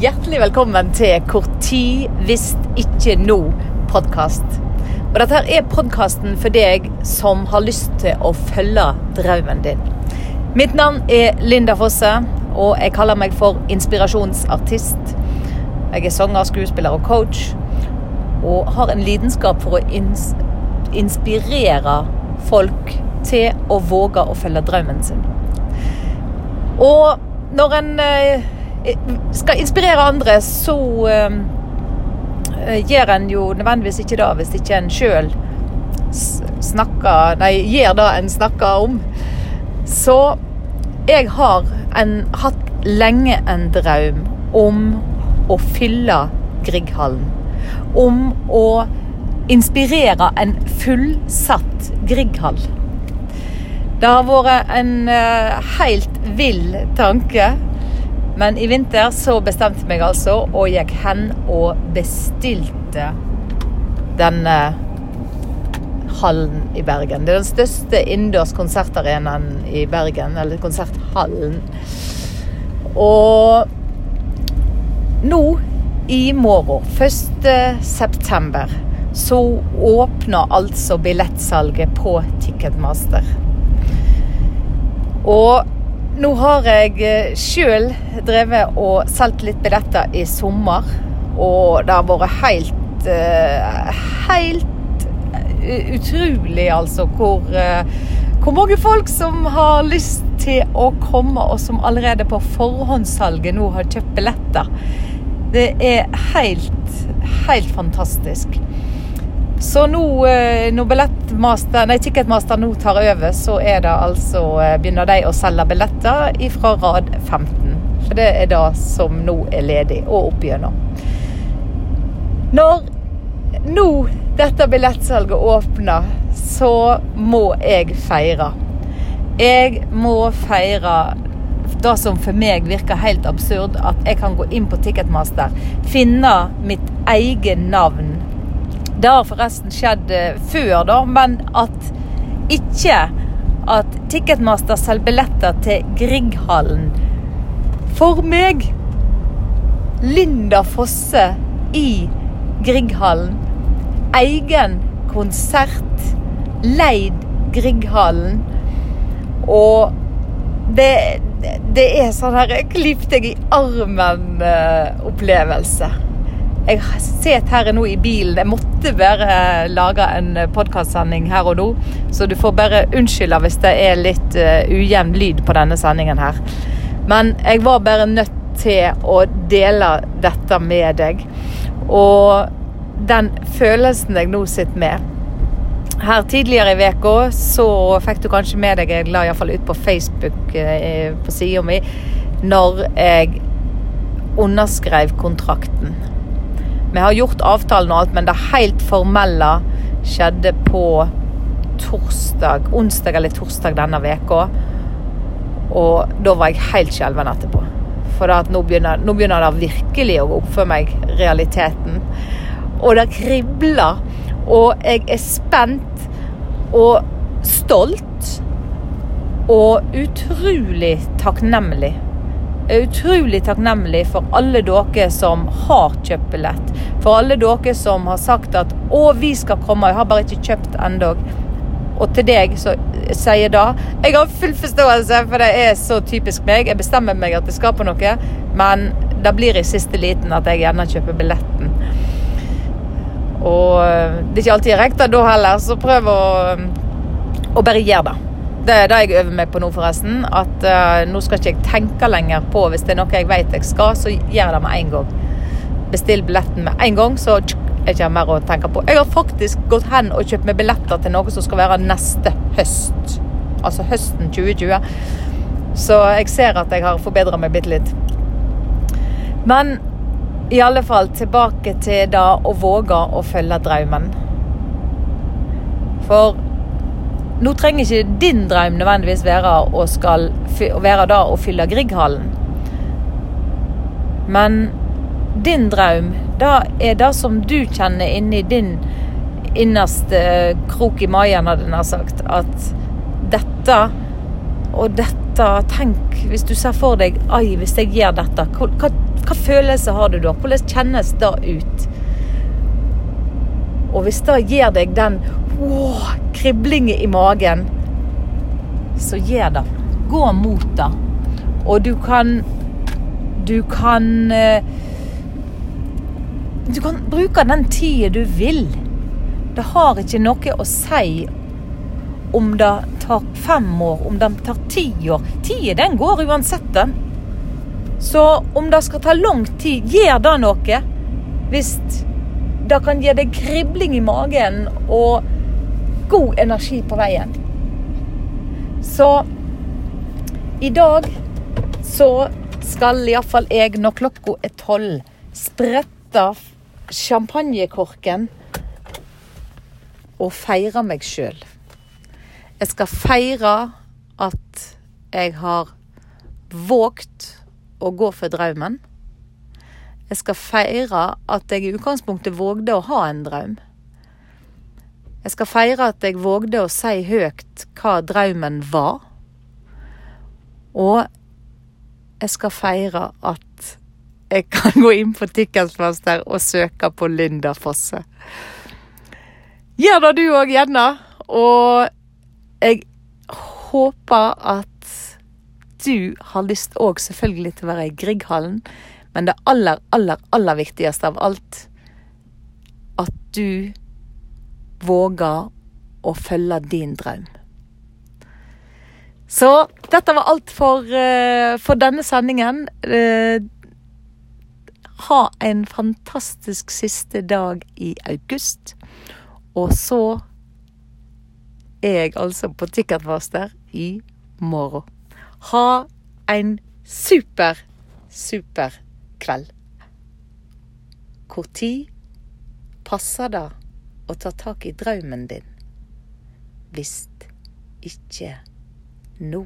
Hjertelig velkommen til Hvor tid hvis ikke nå-podkast. Og Dette er podkasten for deg som har lyst til å følge drømmen din. Mitt navn er Linda Fosse, og jeg kaller meg for inspirasjonsartist. Jeg er sanger, skuespiller og coach, og har en lidenskap for å ins inspirere folk til å våge å følge drømmen sin. Og når en eh, skal inspirere andre, så eh, gjør en jo nødvendigvis ikke det hvis ikke en sjøl snakker Nei, gjør det en snakker om. Så jeg har en, hatt lenge en drøm om å fylle Grieghallen. Om å inspirere en fullsatt Grieghall. Det har vært en uh, helt vill tanke. Men i vinter så bestemte jeg meg altså, og gikk hen og bestilte denne hallen i Bergen. Det er den største innendørs konsertarenaen i Bergen, eller konserthallen. Og nå i morgen, 1. september, så åpner altså billettsalget på Ticketmaster. Og nå har jeg sjøl drevet og solgt litt billetter i sommer, og det har vært helt eh, Helt utrolig, altså, hvor, eh, hvor mange folk som har lyst til å komme, og som allerede på forhåndssalget nå har kjøpt billetter. Det er helt, helt fantastisk. Så nå eh, når billettmaster, nei, Ticketmaster nå tar over, så er det altså, begynner de å selge billetter fra rad 15. For det er det som nå er ledig, og opp gjennom. Når nå dette billettsalget åpner, så må jeg feire. Jeg må feire det som for meg virker helt absurd, at jeg kan gå inn på Ticketmaster, finne mitt eget navn det har forresten skjedd før, da, men at ikke at Ticketmaster selger billetter til Grieghallen for meg. Linda Fosse i Grieghallen. Egen konsert. Leid Grieghallen. Og det, det er sånn her klipp deg i armen-opplevelse. Jeg sitter her nå i bilen. Jeg måtte bare lage en podkastsending her og nå. Så du får bare unnskylde hvis det er litt uh, ujevn lyd på denne sendingen her. Men jeg var bare nødt til å dele dette med deg. Og den følelsen jeg nå sitter med Her tidligere i uka så fikk du kanskje med deg Jeg la iallfall ut på Facebook på sida mi når jeg underskrev kontrakten. Vi har gjort avtalen og alt, men det helt formelle skjedde på torsdag, onsdag eller torsdag denne veka. Og da var jeg helt skjelven etterpå. For nå begynner, nå begynner det virkelig å gå opp for meg, realiteten. Og det kribler. Og jeg er spent og stolt. Og utrolig takknemlig er utrolig takknemlig for alle dere som har kjøpt billett. For alle dere som har sagt at 'Å, vi skal komme', jeg har bare ikke kjøpt ennå. Og til deg så sier da Jeg har full forståelse, for det er så typisk meg. Jeg bestemmer meg at jeg skal på noe, men det blir i siste liten at jeg gjerne kjøper billetten. Og det er ikke alltid jeg rekker da heller, så prøv å, å bare gjøre det. Det er det jeg øver meg på nå, forresten. At uh, nå skal ikke jeg tenke lenger på Hvis det er noe jeg vet jeg skal, så gjør jeg det med en gang. Bestill billetten med en gang, så er det ikke mer å tenke på. Jeg har faktisk gått hen og kjøpt meg billetter til noe som skal være neste høst. Altså høsten 2020. Så jeg ser at jeg har forbedra meg bitte litt. Men i alle fall tilbake til det å våge å følge drømmen. For nå trenger ikke din drøm nødvendigvis være å, skal, være da å fylle Grieghallen. Men din drøm, da er det som du kjenner inni din innerste krok i maien, hadde jeg nær sagt. At dette og dette Tenk hvis du ser for deg Ai, hvis jeg gjør dette, hva, hva, Hva følelse har du da? Hvordan kjennes det ut? Og hvis det gir deg den åh, kriblingen i magen, så gjør det. Gå mot det. Og du kan Du kan eh, Du kan bruke den tida du vil. Det har ikke noe å si om det tar fem år, om det tar ti år. Tida den går uansett, den. Så om det skal ta lang tid, gjør det noe. Hvis det kan gi deg kribling i magen og god energi på veien. Så i dag så skal iallfall jeg, når klokka er tolv, sprette champagnekorken og feire meg sjøl. Jeg skal feire at jeg har våget å gå for drømmen. Jeg skal feire at jeg i utgangspunktet vågde å ha en drøm. Jeg skal feire at jeg vågde å si høyt hva drømmen var. Og jeg skal feire at jeg kan gå inn på Ticketmaster og søke på Linda Fosse. Gjør det du òg, gjerne. Og jeg håper at du har lyst òg selvfølgelig til å være i Grieghallen. Men det aller, aller, aller viktigste av alt at du våger å følge din drøm. Så dette var alt for, uh, for denne sendingen. Uh, ha en fantastisk siste dag i august. Og så er jeg altså på Ticketmaster i morgen. Ha en super, super kveld. Når passer det å ta tak i drømmen din? Visst ikke nå.